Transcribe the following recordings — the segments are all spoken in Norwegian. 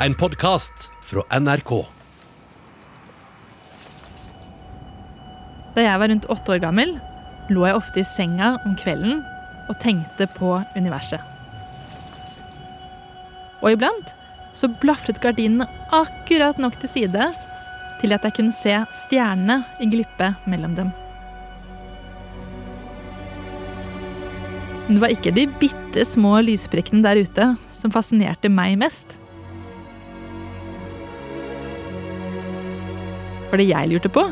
en podkast fra NRK. Da jeg var rundt åtte år gammel, lå jeg ofte i senga om kvelden og tenkte på universet. Og iblant så blafret gardinene akkurat nok til side til at jeg kunne se stjernene i glippe mellom dem. Men det var ikke de bitte små lysprikkene der ute som fascinerte meg mest. For det jeg lurte på,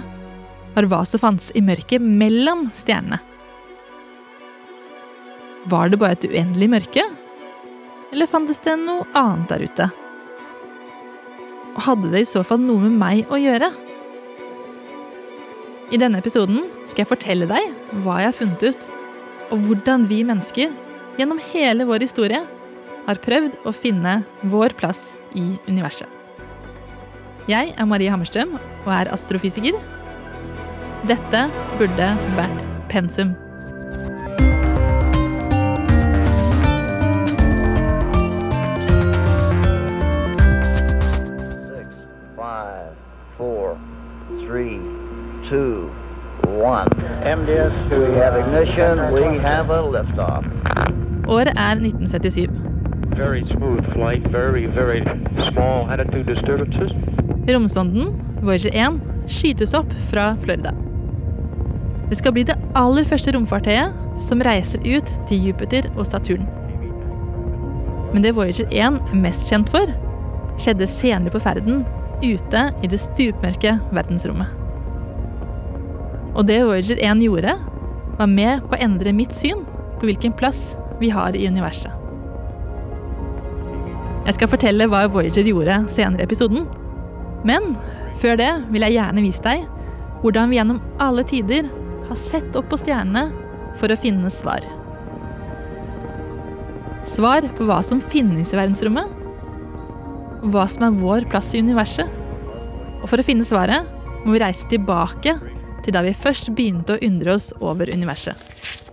var hva som fantes i mørket mellom stjernene. Var det bare et uendelig mørke? Eller fantes det noe annet der ute? Og hadde det i så fall noe med meg å gjøre? I denne episoden skal jeg fortelle deg hva jeg har funnet ut, og hvordan vi mennesker gjennom hele vår historie har prøvd å finne vår plass i universet. Jeg er Marie Hammerstrøm og er astrofysiker. Dette burde vært pensum. Six, five, four, three, two, one. MDS, we have ignition. We have a liftoff. Året er 1977. Very smooth flight, very, very small attitude disturbances. Romsonden, Voyager 1, skytes opp fra Florida. Det skal bli det aller første romfartøyet som reiser ut til Jupiter og Saturn. Men det Voyager 1 er mest kjent for, skjedde senere på ferden ute i det stupmørke verdensrommet. Og det Voyager 1 gjorde, var med på å endre mitt syn på hvilken plass vi har i universet. Jeg skal fortelle hva Voyager gjorde senere i episoden. Men før det vil jeg gjerne vise deg hvordan vi gjennom alle tider har sett opp på stjernene for å finne svar. Svar på hva som finnes i verdensrommet, og hva som er vår plass i universet. Og for å finne svaret må vi reise tilbake til da vi først begynte å undre oss over universet.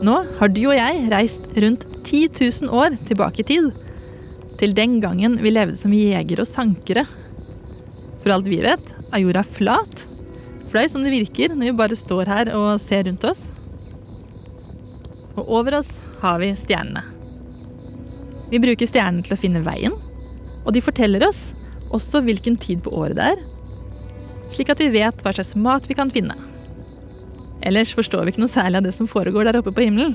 Nå har du og jeg reist rundt 10 000 år tilbake i tid. Til den gangen vi levde som jegere og sankere. For alt vi vet, er jorda flat. Fløy sånn det virker når vi bare står her og ser rundt oss. Og over oss har vi stjernene. Vi bruker stjernene til å finne veien, og de forteller oss også hvilken tid på året det er, slik at vi vet hva slags mat vi kan finne. Ellers forstår vi ikke noe særlig av det som foregår der oppe på himmelen.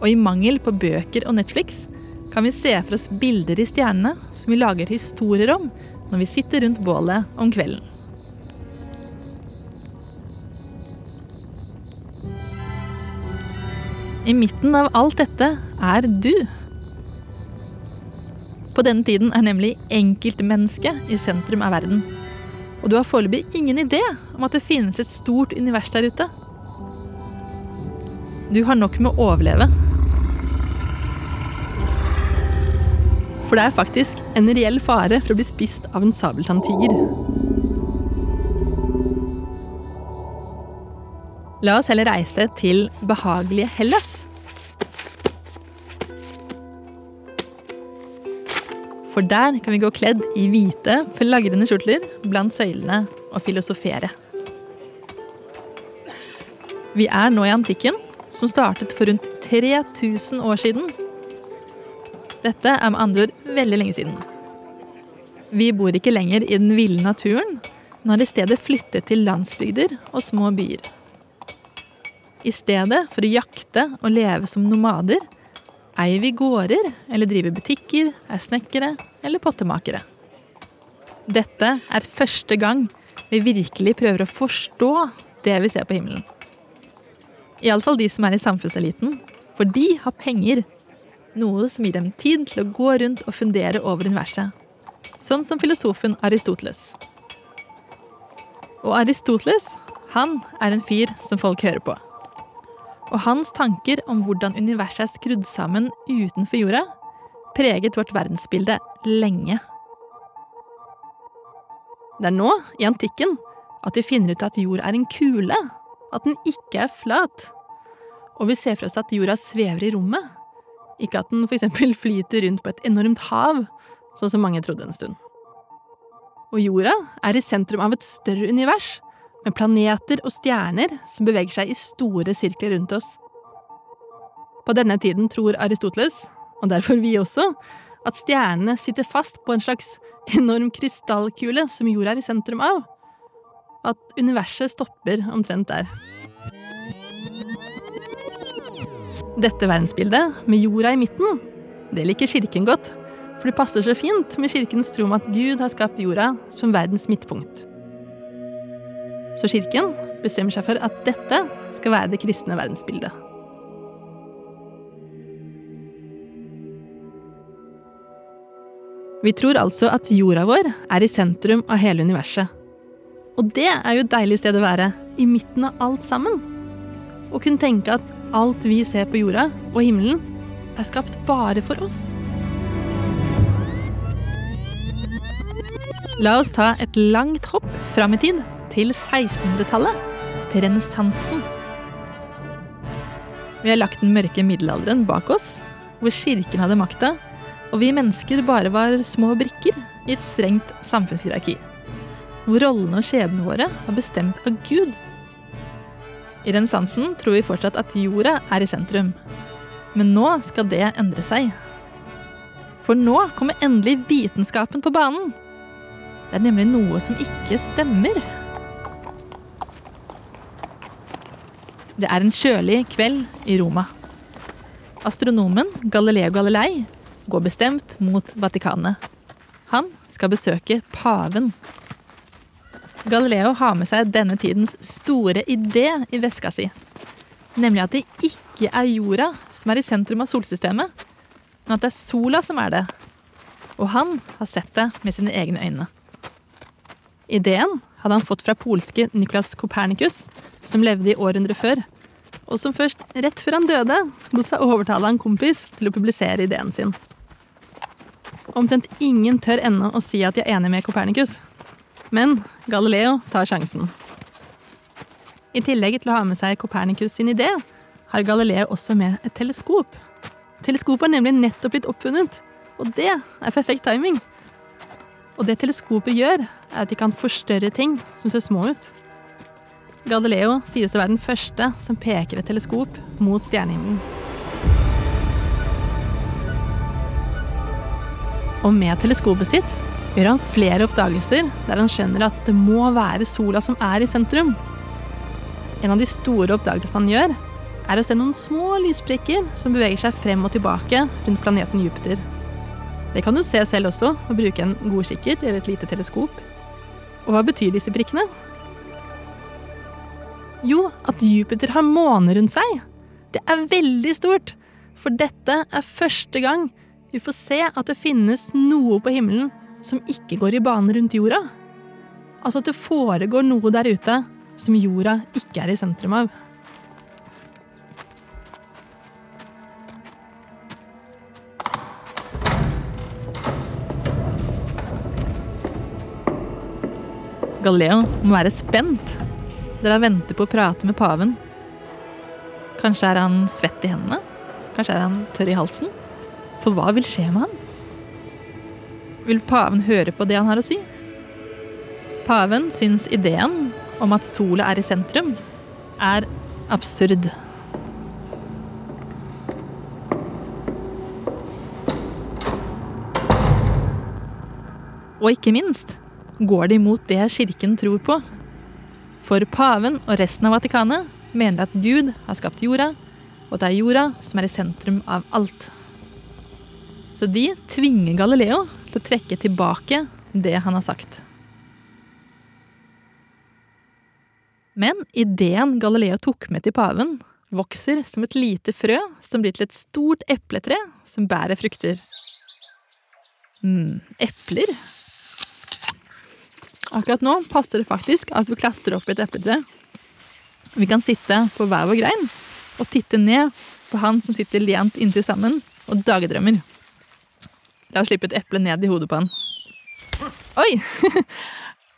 Og i mangel på bøker og Netflix kan vi se for oss bilder i stjernene som vi lager historier om når vi sitter rundt bålet om kvelden. I midten av alt dette er du. På denne tiden er nemlig enkeltmennesket i sentrum av verden. Og du har foreløpig ingen idé om at det finnes et stort univers der ute. Du har nok med å overleve. For det er faktisk en reell fare for å bli spist av en sabeltanntiger. La oss heller reise til behagelige Hellas. For der kan vi gå kledd i hvite, flagrende skjortler blant søylene og filosofere. Vi er nå i antikken, som startet for rundt 3000 år siden. Dette er med andre ord veldig lenge siden. Vi bor ikke lenger i den ville naturen, men har i stedet flyttet til landsbygder og små byer. I stedet for å jakte og leve som nomader, eier vi gårder eller driver butikker, er snekkere eller pottemakere. Dette er første gang vi virkelig prøver å forstå det vi ser på himmelen. Iallfall de som er i samfunnseliten, for de har penger. Noe som gir dem tid til å gå rundt og fundere over universet. Sånn som filosofen Aristoteles. Og Aristoteles, han er en fyr som folk hører på. Og hans tanker om hvordan universet er skrudd sammen utenfor jorda, preget vårt verdensbilde lenge. Det er nå, i antikken, at vi finner ut at jord er en kule, at den ikke er flat. Og vi ser for oss at jorda svever i rommet, ikke at den eksempel flyter rundt på et enormt hav, sånn som mange trodde en stund. Og jorda er i sentrum av et større univers, med planeter og stjerner som beveger seg i store sirkler rundt oss. På denne tiden tror Aristoteles, og derfor vi også, at stjernene sitter fast på en slags enorm krystallkule som jorda er i sentrum av. At universet stopper omtrent der. Dette verdensbildet, med jorda i midten, det liker kirken godt, for det passer så fint med kirkens tro om at Gud har skapt jorda som verdens midtpunkt. Så kirken bestemmer seg for at dette skal være det kristne verdensbildet. Vi tror altså at jorda vår er i sentrum av hele universet. Og det er jo et deilig sted å være, i midten av alt sammen. Å kunne tenke at alt vi ser på jorda og himmelen, er skapt bare for oss. La oss ta et langt hopp fram i tid, til 1600-tallet, til renessansen. Vi har lagt den mørke middelalderen bak oss, hvor kirken hadde makta, og vi mennesker bare var små brikker i et strengt samfunnshierarki. Hvor rollene og skjebnene våre var bestemt av Gud. I renessansen tror vi fortsatt at jorda er i sentrum. Men nå skal det endre seg. For nå kommer endelig vitenskapen på banen. Det er nemlig noe som ikke stemmer. Det er en kjølig kveld i Roma. Astronomen Galileo Galilei går bestemt mot Vatikanet. Han skal besøke paven. Galileo har med seg denne tidens store idé i veska si. Nemlig at det ikke er jorda som er i sentrum av solsystemet, men at det er sola som er det. Og han har sett det med sine egne øyne. Ideen hadde han fått fra polske Niklas Kopernikus, som levde i århundret før, og som først rett før han døde, lot seg overtale av en kompis til å publisere ideen sin. Omtrent ingen tør ennå å si at de er enig med Kopernikus. Men Galileo tar sjansen. I tillegg til å ha med seg Kopernikus sin idé, har Galileo også med et teleskop. Teleskopet har nemlig nettopp blitt oppfunnet, og det er perfekt timing. Og det teleskopet gjør, er at de kan forstørre ting som ser små ut. Galileo sies å være den første som peker et teleskop mot stjernehimmelen. Og med teleskopet sitt gjør han flere oppdagelser der han skjønner at det må være sola som er i sentrum. En av de store oppdagelsene han gjør, er å se noen små lysprikker som beveger seg frem og tilbake rundt planeten Jupiter. Det kan du se selv også, og bruke en godkikkert eller et lite teleskop. Og hva betyr disse prikkene? Jo, at Jupiter har måne rundt seg. Det er veldig stort, for dette er første gang vi får se at det finnes noe på himmelen som ikke går i bane rundt jorda. Altså at det foregår noe der ute som jorda ikke er i sentrum av. Galileo må være spent. Dere venter på å prate med paven. Kanskje er han svett i hendene? Kanskje er han tørr i halsen? For hva vil skje med han? Vil paven høre på det han har å si? Paven syns ideen om at sola er i sentrum, er absurd. Og ikke minst går det imot det kirken tror på. For paven og resten av Vatikanet mener at Gud har skapt jorda, og det er jorda som er i sentrum av alt. Så de tvinger Galileo til å trekke tilbake det han har sagt. Men ideen Galileo tok med til paven, vokser som et lite frø som blir til et stort epletre som bærer frukter. mm, epler? Akkurat nå passer det faktisk at vi klatrer opp i et epletre. Vi kan sitte på hver vår grein og titte ned på han som sitter lent inntil sammen og dagdrømmer. La oss slippe et eple ned i hodet på han. Oi!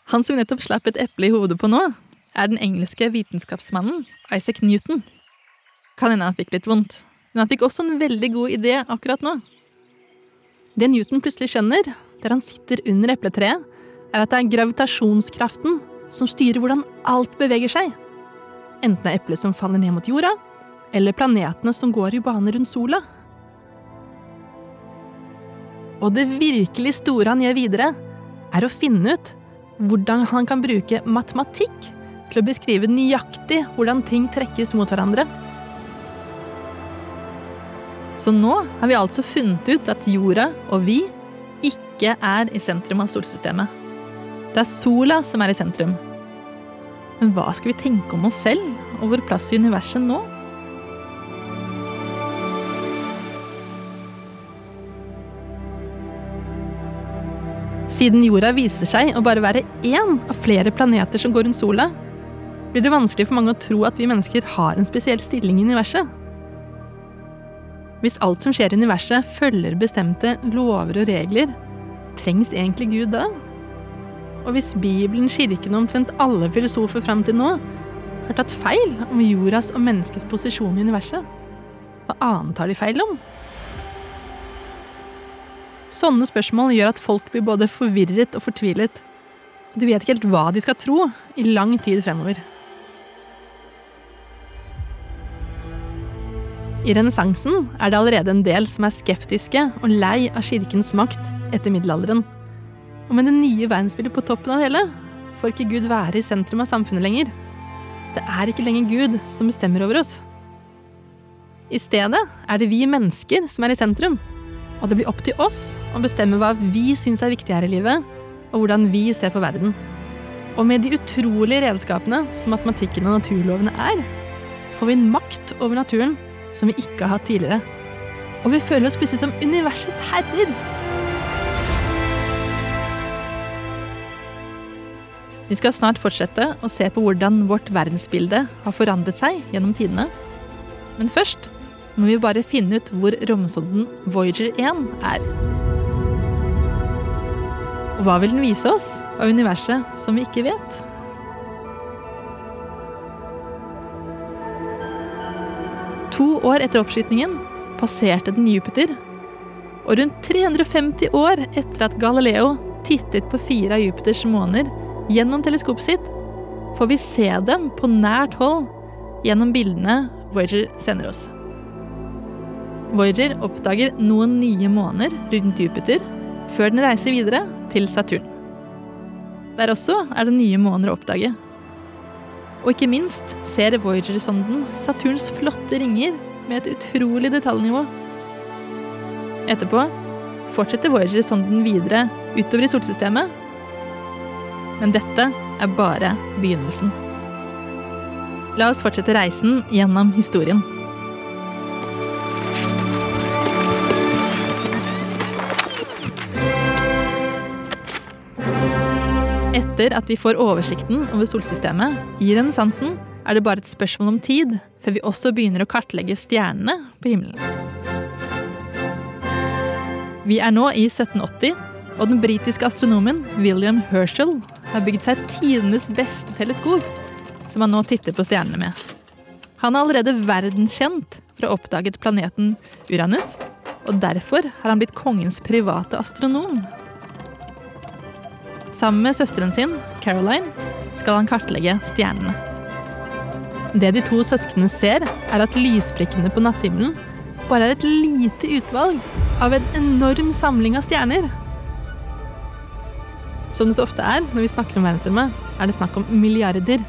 Han som vi nettopp slapp et eple i hodet på nå, er den engelske vitenskapsmannen Isaac Newton. Kan hende han fikk litt vondt, men han fikk også en veldig god idé akkurat nå. Det Newton plutselig skjønner, der han sitter under epletreet, er at det er gravitasjonskraften som styrer hvordan alt beveger seg. Enten det er eplet som faller ned mot jorda, eller planetene som går i bane rundt sola. Og det virkelig store han gjør videre, er å finne ut hvordan han kan bruke matematikk til å beskrive nøyaktig hvordan ting trekkes mot hverandre. Så nå har vi altså funnet ut at jorda og vi ikke er i sentrum av solsystemet. Det er sola som er i sentrum. Men hva skal vi tenke om oss selv og vår plass i universet nå? Siden jorda viser seg å bare være én av flere planeter som går rundt sola, blir det vanskelig for mange å tro at vi mennesker har en spesiell stilling i universet. Hvis alt som skjer i universet, følger bestemte lover og regler, trengs egentlig Gud da? Og hvis Bibelen, kirken og omtrent alle filosofer fram til nå har tatt feil om jordas og menneskets posisjon i universet, hva annet tar de feil om? Sånne spørsmål gjør at folk blir både forvirret og fortvilet. De vet ikke helt hva de skal tro i lang tid fremover. I renessansen er det allerede en del som er skeptiske og lei av kirkens makt etter middelalderen. Og med det nye verdensbildet på toppen av det hele får ikke Gud være i sentrum av samfunnet lenger. Det er ikke lenger Gud som bestemmer over oss. I stedet er det vi mennesker som er i sentrum. Og det blir opp til oss å bestemme hva vi syns er viktig her i livet, og hvordan vi ser på verden. Og med de utrolige redskapene som matematikken og naturlovene er, får vi en makt over naturen som vi ikke har hatt tidligere. Og vi føler oss plutselig som universets herrer. Vi skal snart fortsette å se på hvordan vårt verdensbilde har forandret seg gjennom tidene. Men først må vi bare finne ut hvor romsonden Voyager 1 er. Og hva vil den vise oss av universet som vi ikke vet? To år etter oppskytingen passerte den Jupiter. Og rundt 350 år etter at Galileo tittet på fire av Jupiters måner gjennom teleskopet sitt, får vi se dem på nært hold gjennom bildene Voyager sender oss. Voyager oppdager noen nye måneder rundt Jupiter før den reiser videre til Saturn. Der også er det nye måneder å oppdage. Og ikke minst ser Voyager-sonden Saturns flotte ringer med et utrolig detaljnivå. Etterpå fortsetter Voyager-sonden videre utover i solsystemet. Men dette er bare begynnelsen. La oss fortsette reisen gjennom historien. Etter at vi får oversikten over solsystemet i renessansen, er det bare et spørsmål om tid før vi også begynner å kartlegge stjernene på himmelen. Vi er nå i 1780, og den britiske astronomen William Herschel har bygd seg tidenes beste teleskop, som han nå titter på stjernene med. Han er allerede verdenskjent for å ha oppdaget planeten Uranus, og derfor har han blitt kongens private astronom. Sammen med søsteren sin, Caroline, skal han kartlegge stjernene. Det de to søsknene ser, er at lysprikkene på natthimmelen bare er et lite utvalg av en enorm samling av stjerner. Som det så ofte er når vi snakker om verdensrommet, er det snakk om milliarder.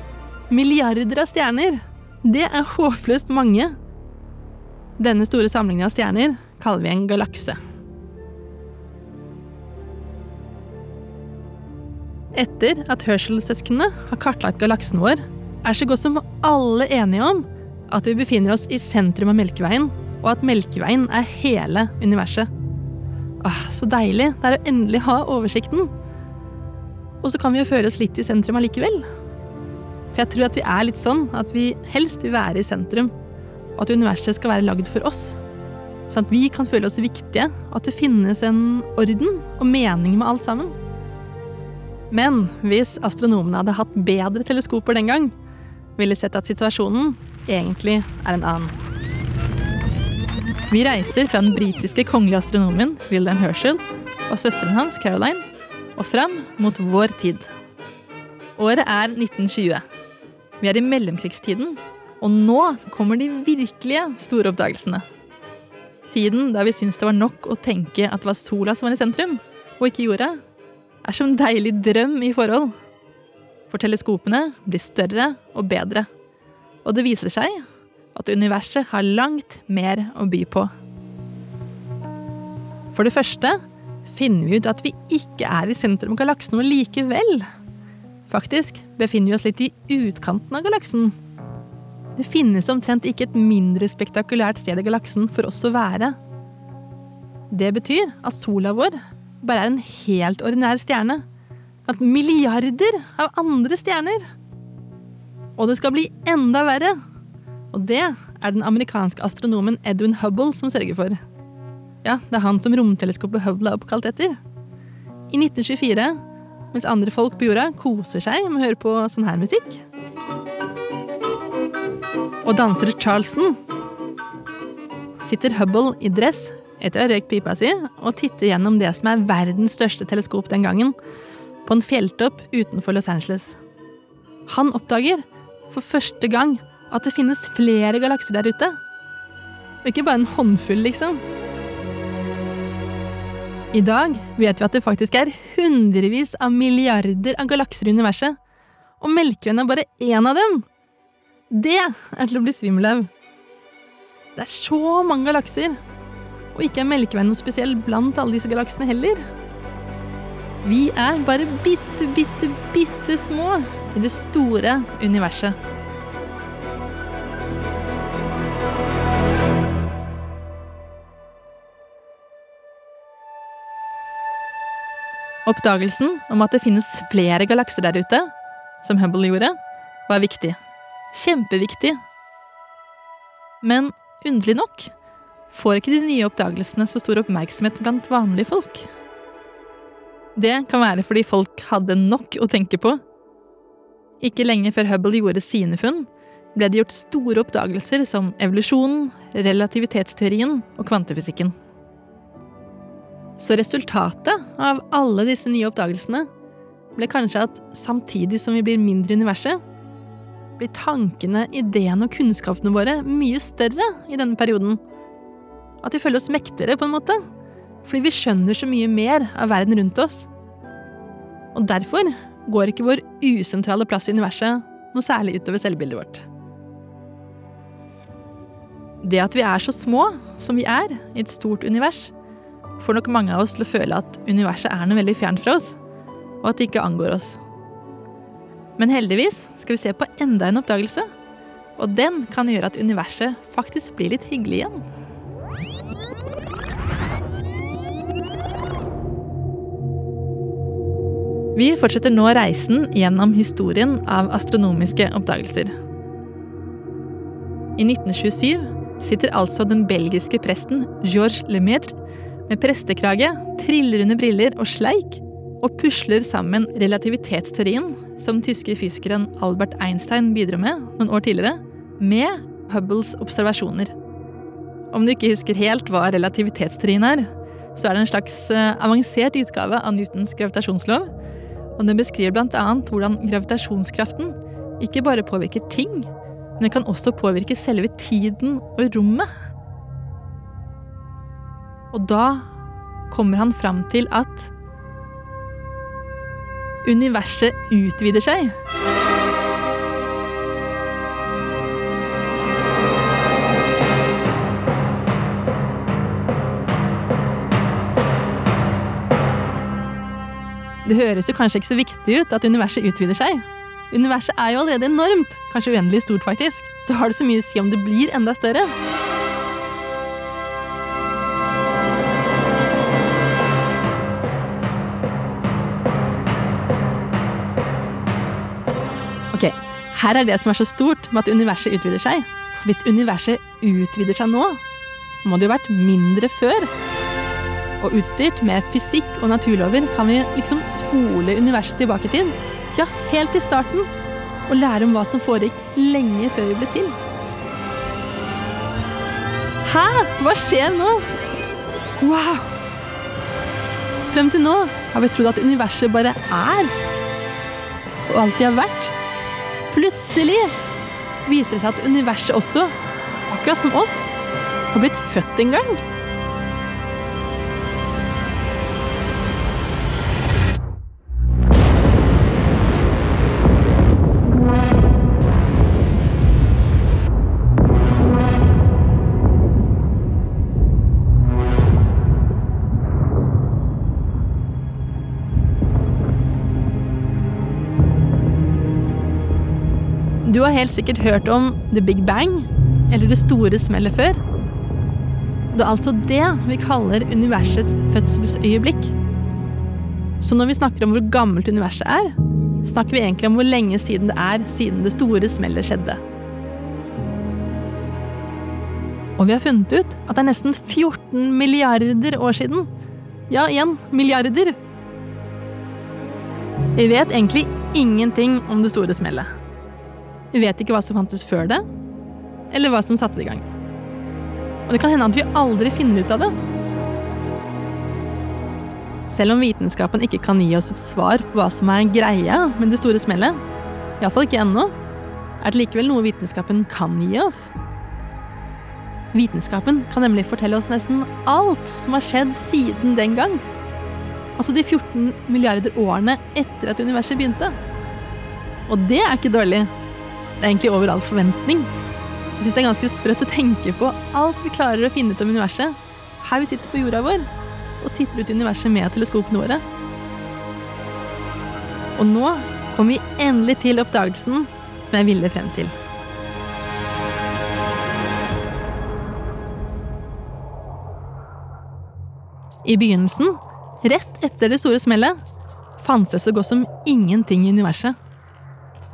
Milliarder av stjerner! Det er håpløst mange. Denne store samlingen av stjerner kaller vi en galakse. Etter at Herschel-søsknene har kartlagt galaksen vår, er så godt som alle enige om at vi befinner oss i sentrum av Melkeveien, og at Melkeveien er hele universet. Åh, så deilig det er å endelig ha oversikten. Og så kan vi jo føle oss litt i sentrum allikevel. For jeg tror at vi er litt sånn at vi helst vil være i sentrum, og at universet skal være lagd for oss. Sånn at vi kan føle oss viktige, og at det finnes en orden og mening med alt sammen. Men hvis astronomene hadde hatt bedre teleskoper den gang, ville sett at situasjonen egentlig er en annen. Vi reiser fra den britiske kongelige astronomen William Herschel og søsteren hans Caroline og fram mot vår tid. Året er 1920. Vi er i mellomkrigstiden, og nå kommer de virkelige store oppdagelsene. Tiden der vi syntes det var nok å tenke at det var sola som var i sentrum, og ikke jorda, er som en deilig drøm i forhold. For teleskopene blir større og bedre, og det viser seg at universet har langt mer å by på. For det første finner vi ut at vi ikke er i sentrum av galaksen vår likevel. Faktisk befinner vi oss litt i utkanten av galaksen. Det finnes omtrent ikke et mindre spektakulært sted i galaksen for oss å være. Det betyr at sola vår bare er en helt ordinær stjerne. At milliarder av andre stjerner. Og det skal bli enda verre. Og det er den amerikanske astronomen Edwin Hubble som sørger for. Ja, det er han som romteleskopet Hubble er oppkalt etter. I 1924, mens andre folk på jorda koser seg med å høre på sånn her musikk Og danser Charleston, sitter Hubble i dress etter å ha røykt pipa si og titter gjennom det som er verdens største teleskop den gangen, på en fjelltopp utenfor Los Angeles. Han oppdager for første gang at det finnes flere galakser der ute. Ikke bare en håndfull, liksom. I dag vet vi at det faktisk er hundrevis av milliarder av galakser i universet. Og Melkeveien er bare én av dem. Det er til å bli svimmel av. Det er så mange galakser. Og ikke er Melkeveien noe spesiell blant alle disse galaksene heller. Vi er bare bitte, bitte, bitte små i det store universet. Oppdagelsen om at det finnes flere galakser der ute, som Hubble gjorde, var viktig. Kjempeviktig. Men underlig nok får ikke de nye oppdagelsene så stor oppmerksomhet blant vanlige folk. Det kan være fordi folk hadde nok å tenke på. Ikke lenge før Hubble gjorde sine funn, ble det gjort store oppdagelser som evolusjonen, relativitetsteorien og kvantefysikken. Så resultatet av alle disse nye oppdagelsene ble kanskje at samtidig som vi blir mindre i universet, blir tankene, ideene og kunnskapene våre mye større i denne perioden. At vi føler oss mektigere, på en måte. Fordi vi skjønner så mye mer av verden rundt oss. Og derfor går ikke vår usentrale plass i universet noe særlig utover selvbildet vårt. Det at vi er så små som vi er i et stort univers, får nok mange av oss til å føle at universet er noe veldig fjernt fra oss, og at det ikke angår oss. Men heldigvis skal vi se på enda en oppdagelse, og den kan gjøre at universet faktisk blir litt hyggelig igjen. Vi fortsetter nå reisen gjennom historien av astronomiske oppdagelser. I 1927 sitter altså den belgiske presten Georges Lemaitre med prestekrage, trillrunde briller og sleik, og pusler sammen relativitetsteorien som tyske fysikeren Albert Einstein bidro med noen år tidligere, med Hubbles observasjoner. Om du ikke husker helt hva relativitetsteorien er, så er det en slags eh, avansert utgave av Newtons gravitasjonslov. Og den beskriver bl.a. hvordan gravitasjonskraften ikke bare påvirker ting, men den kan også påvirke selve tiden og rommet. Og da kommer han fram til at universet utvider seg. Det høres jo kanskje ikke så viktig ut at universet utvider seg. Universet er jo allerede enormt, kanskje uendelig stort faktisk. Så har det så mye å si om det blir enda større. Her er det som er så stort med at universet utvider seg. Hvis universet utvider seg nå, må det jo vært mindre før. Og utstyrt med fysikk og naturlover kan vi liksom spole universet tilbake til, ja, helt til starten, og lære om hva som foregikk lenge før vi ble til. Hæ? Hva skjer nå? Wow! Frem til nå har vi trodd at universet bare er, og alltid har vært. Plutselig viste det seg at universet også, akkurat som oss, har blitt født en gang. Du har helt sikkert hørt om The Big Bang, eller det store smellet før. Det er altså det vi kaller universets fødselsøyeblikk. Så når vi snakker om hvor gammelt universet er, snakker vi egentlig om hvor lenge siden det er siden det store smellet skjedde. Og vi har funnet ut at det er nesten 14 milliarder år siden. Ja, igjen milliarder. Vi vet egentlig ingenting om det store smellet. Vi vet ikke hva som fantes før det, eller hva som satte det i gang. Og det kan hende at vi aldri finner ut av det. Selv om vitenskapen ikke kan gi oss et svar på hva som er greia med det store smellet, iallfall ikke ennå, er det likevel noe vitenskapen kan gi oss. Vitenskapen kan nemlig fortelle oss nesten alt som har skjedd siden den gang. Altså de 14 milliarder årene etter at universet begynte. Og det er ikke dårlig. Er egentlig over all forventning. Jeg synes det er ganske sprøtt å tenke på alt vi klarer å finne ut om universet her vi sitter på jorda vår og titter ut universet med teleskopene våre. Og nå kommer vi endelig til oppdagelsen som jeg ville frem til. I begynnelsen, rett etter det store smellet, fantes det så godt som ingenting i universet.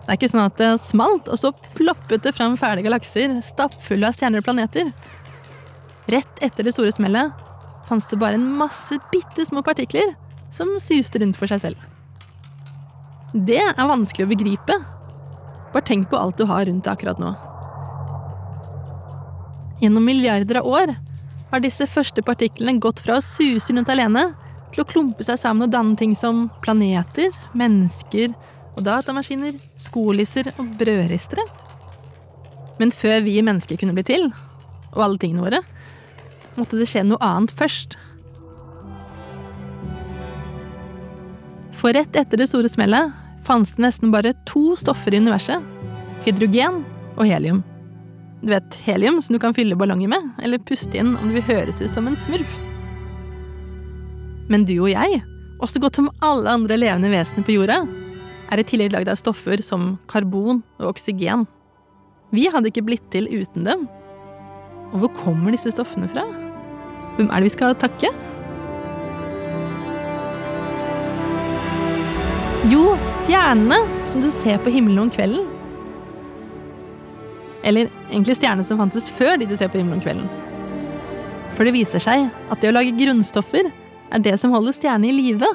Det er ikke sånn at det smalt, og så ploppet det fram ferdige galakser stappfulle av stjerner og planeter. Rett etter det store smellet fantes det bare en masse bitte små partikler som suste rundt for seg selv. Det er vanskelig å begripe. Bare tenk på alt du har rundt deg akkurat nå. Gjennom milliarder av år har disse første partiklene gått fra å suse rundt alene til å klumpe seg sammen og danne ting som planeter, mennesker og datamaskiner, skolisser og brødristere. Men før vi mennesker kunne bli til, og alle tingene våre, måtte det skje noe annet først. For rett etter det store smellet fantes det nesten bare to stoffer i universet. Hydrogen og helium. Du vet helium som du kan fylle ballonger med, eller puste inn om du vil høres ut som en smurf. Men du og jeg, også godt som alle andre levende vesener på jorda, er i tillegg lagd av stoffer som karbon og oksygen. Vi hadde ikke blitt til uten dem. Og hvor kommer disse stoffene fra? Hvem er det vi skal takke? Jo, stjernene som du ser på himmelen om kvelden. Eller egentlig stjernene som fantes før de du ser på himmelen om kvelden. For det viser seg at det å lage grunnstoffer er det som holder stjernene i live.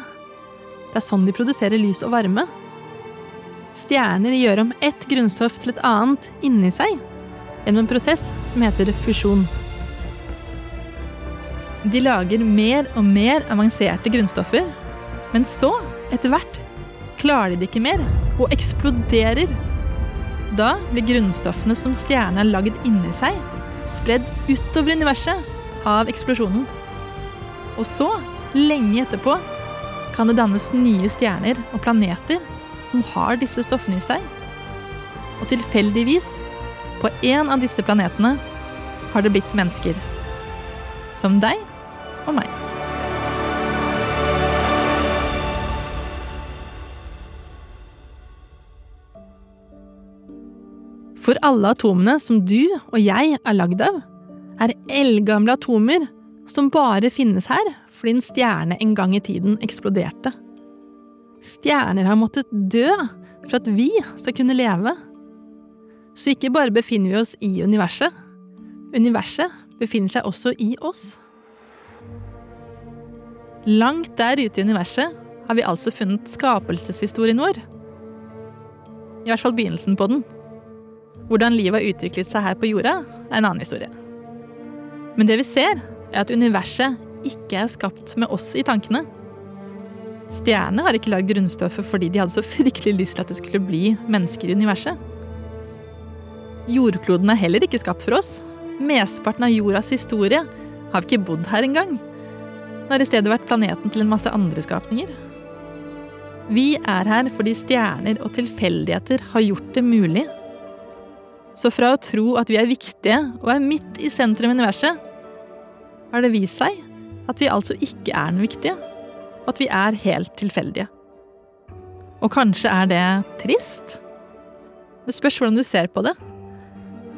Det er sånn de produserer lys og varme. Stjerner gjør om ett grunnstoff til et annet inni seg gjennom en prosess som heter fusjon. De lager mer og mer avanserte grunnstoffer, men så, etter hvert, klarer de det ikke mer og eksploderer. Da blir grunnstoffene som stjernene har lagd inni seg, spredd utover universet av eksplosjonen. Og så, lenge etterpå, kan det dannes nye stjerner og planeter som har disse stoffene i seg. Og tilfeldigvis, på en av disse planetene, har det blitt mennesker. Som deg og meg. For alle atomene som du og jeg er lagd av, er eldgamle atomer som bare finnes her fordi en stjerne en gang i tiden eksploderte. Stjerner har måttet dø for at vi skal kunne leve. Så ikke bare befinner vi oss i universet. Universet befinner seg også i oss. Langt der ute i universet har vi altså funnet skapelseshistorien vår. I hvert fall begynnelsen på den. Hvordan livet har utviklet seg her på jorda, er en annen historie. Men det vi ser, er at universet ikke er skapt med oss i tankene. Stjernene har ikke lagd grunnstoffet fordi de hadde så fryktelig lyst til at det skulle bli mennesker i universet. Jordkloden er heller ikke skapt for oss. Mesteparten av jordas historie har vi ikke bodd her engang. Det har i stedet vært planeten til en masse andre skapninger. Vi er her fordi stjerner og tilfeldigheter har gjort det mulig. Så fra å tro at vi er viktige og er midt i sentrum av universet, har det vist seg at vi altså ikke er den viktige, at vi er helt tilfeldige. Og kanskje er det trist? Det spørs hvordan du ser på det.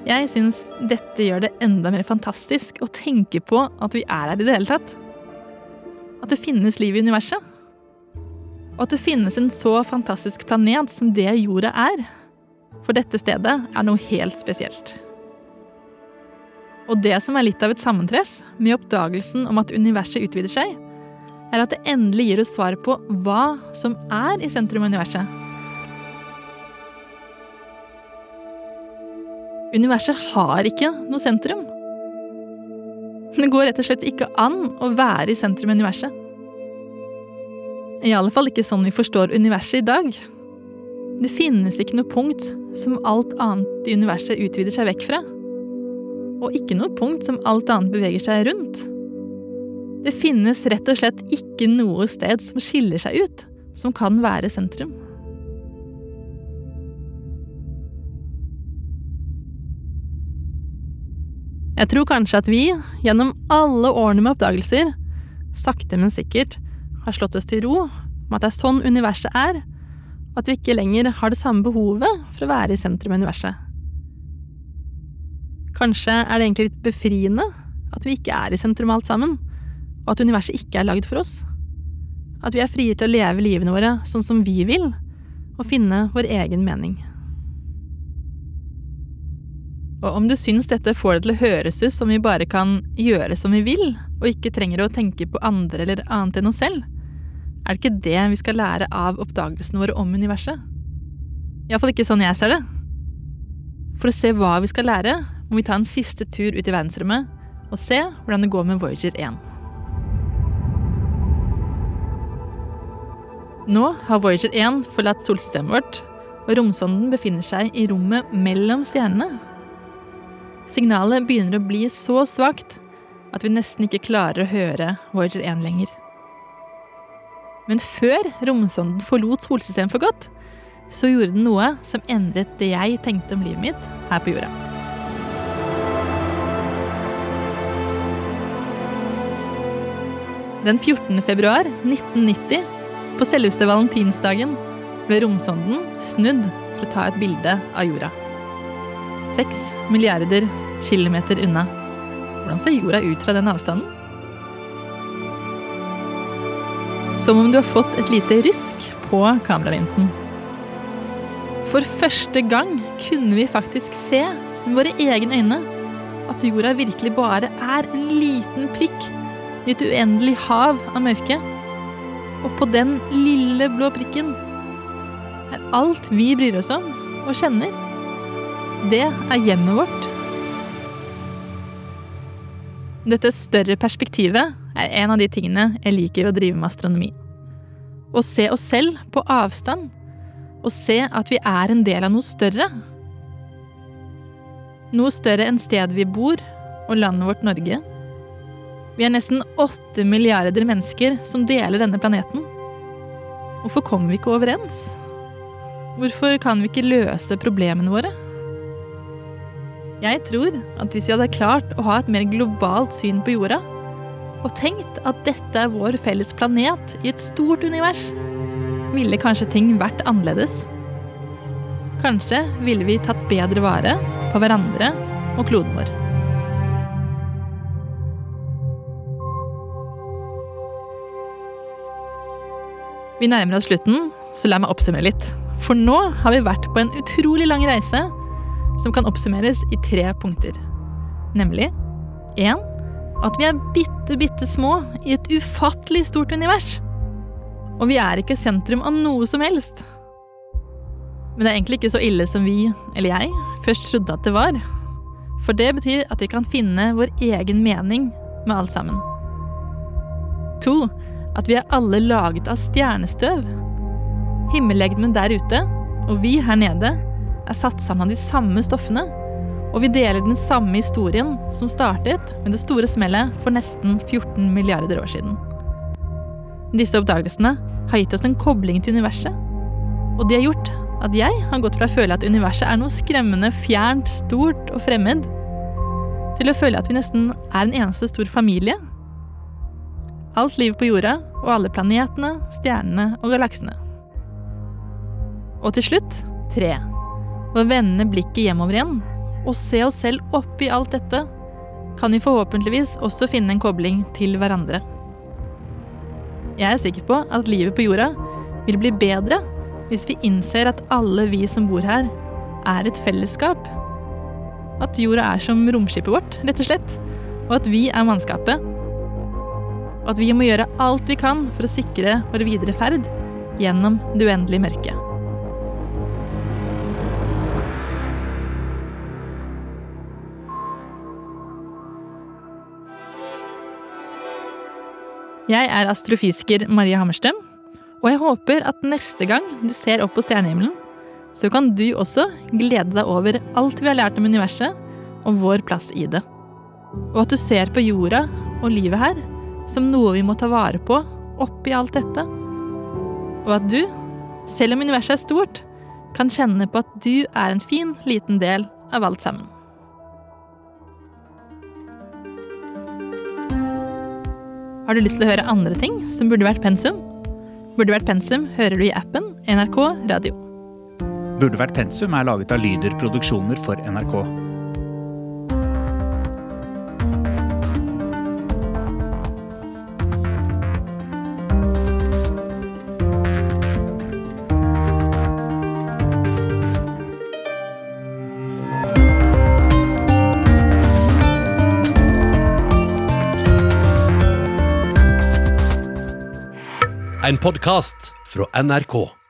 Jeg syns dette gjør det enda mer fantastisk å tenke på at vi er her i det hele tatt. At det finnes liv i universet. Og at det finnes en så fantastisk planet som det jorda er. For dette stedet er noe helt spesielt. Og det som er litt av et sammentreff med oppdagelsen om at universet utvider seg, er at det endelig gir oss svar på hva som er i sentrum av universet. Universet har ikke noe sentrum. Det går rett og slett ikke an å være i sentrum av universet. I alle fall ikke sånn vi forstår universet i dag. Det finnes ikke noe punkt som alt annet i universet utvider seg vekk fra. Og ikke noe punkt som alt annet beveger seg rundt. Det finnes rett og slett ikke noe sted som skiller seg ut, som kan være sentrum. Jeg tror kanskje at vi, gjennom alle årene med oppdagelser, sakte, men sikkert har slått oss til ro med at det er sånn universet er, og at vi ikke lenger har det samme behovet for å være i sentrum av universet. Kanskje er det egentlig litt befriende at vi ikke er i sentrum alt sammen, og at universet ikke er lagd for oss. At vi er frie til å leve livene våre sånn som vi vil, og finne vår egen mening. Og om du syns dette får det til å høres ut som vi bare kan gjøre som vi vil, og ikke trenger å tenke på andre eller annet enn oss selv, er det ikke det vi skal lære av oppdagelsene våre om universet? Iallfall ikke sånn jeg ser det. For å se hva vi skal lære, må vi ta en siste tur ut i verdensrommet og se hvordan det går med Voyager 1. Nå har Voyager 1 forlatt solsystemet vårt, og romsonden befinner seg i rommet mellom stjernene Signalet begynner å bli så svakt at vi nesten ikke klarer å høre Voyager 1 lenger. Men før romsonden forlot solsystemet for godt, så gjorde den noe som endret det jeg tenkte om livet mitt her på jorda. Den 14. februar 1990, på selveste valentinsdagen, ble romsonden snudd for å ta et bilde av jorda. Seks milliarder kilometer unna. Hvordan ser jorda ut fra den avstanden? Som om du har fått et lite rusk på kameralinsen. For første gang kunne vi faktisk se med våre egne øyne at jorda virkelig bare er en liten prikk i et uendelig hav av mørke. Og på den lille blå prikken er alt vi bryr oss om og kjenner. Det er hjemmet vårt. Dette større perspektivet er en av de tingene jeg liker ved å drive med astronomi. Å se oss selv på avstand, og se at vi er en del av noe større. Noe større enn stedet vi bor, og landet vårt Norge. Vi er nesten åtte milliarder mennesker som deler denne planeten. Hvorfor kommer vi ikke overens? Hvorfor kan vi ikke løse problemene våre? Jeg tror at hvis vi hadde klart å ha et mer globalt syn på jorda, og tenkt at dette er vår felles planet i et stort univers, ville kanskje ting vært annerledes. Kanskje ville vi tatt bedre vare på hverandre og kloden vår. Vi nærmer oss slutten, så la meg oppsummere litt. For nå har vi vært på en utrolig lang reise som kan oppsummeres i tre punkter. Nemlig 1. At vi er bitte, bitte små i et ufattelig stort univers. Og vi er ikke sentrum av noe som helst. Men det er egentlig ikke så ille som vi, eller jeg, først trodde at det var. For det betyr at vi kan finne vår egen mening med alt sammen. To, at vi er alle laget av stjernestøv. Himmellegemen der ute, og vi her nede, er satt sammen av de samme stoffene. Og vi deler den samme historien som startet med det store smellet for nesten 14 milliarder år siden. Disse oppdagelsene har gitt oss en kobling til universet. Og de har gjort at jeg har gått fra å føle at universet er noe skremmende fjernt, stort og fremmed, til å føle at vi nesten er en eneste stor familie. Alt liv på jorda, og alle planetene, stjernene og galaksene. Og til slutt tre. Ved å vende blikket hjemover igjen og se oss selv oppi alt dette, kan vi forhåpentligvis også finne en kobling til hverandre. Jeg er sikker på at livet på jorda vil bli bedre hvis vi innser at alle vi som bor her, er et fellesskap. At jorda er som romskipet vårt, rett og slett, og at vi er mannskapet. Og at vi må gjøre alt vi kan for å sikre vår videre ferd gjennom det uendelige mørket. Jeg er astrofysiker Maria Hammerstrøm, og jeg håper at neste gang du ser opp på stjernehimmelen, så kan du også glede deg over alt vi har lært om universet og vår plass i det. Og at du ser på jorda og livet her som noe vi må ta vare på oppi alt dette. Og at du, selv om universet er stort, kan kjenne på at du er en fin, liten del av alt sammen. Har du lyst til å høre andre ting som burde vært pensum? Burde vært pensum hører du i appen NRK Radio. Burde vært pensum er laget av Lyder Produksjoner for NRK. En podkast fra NRK.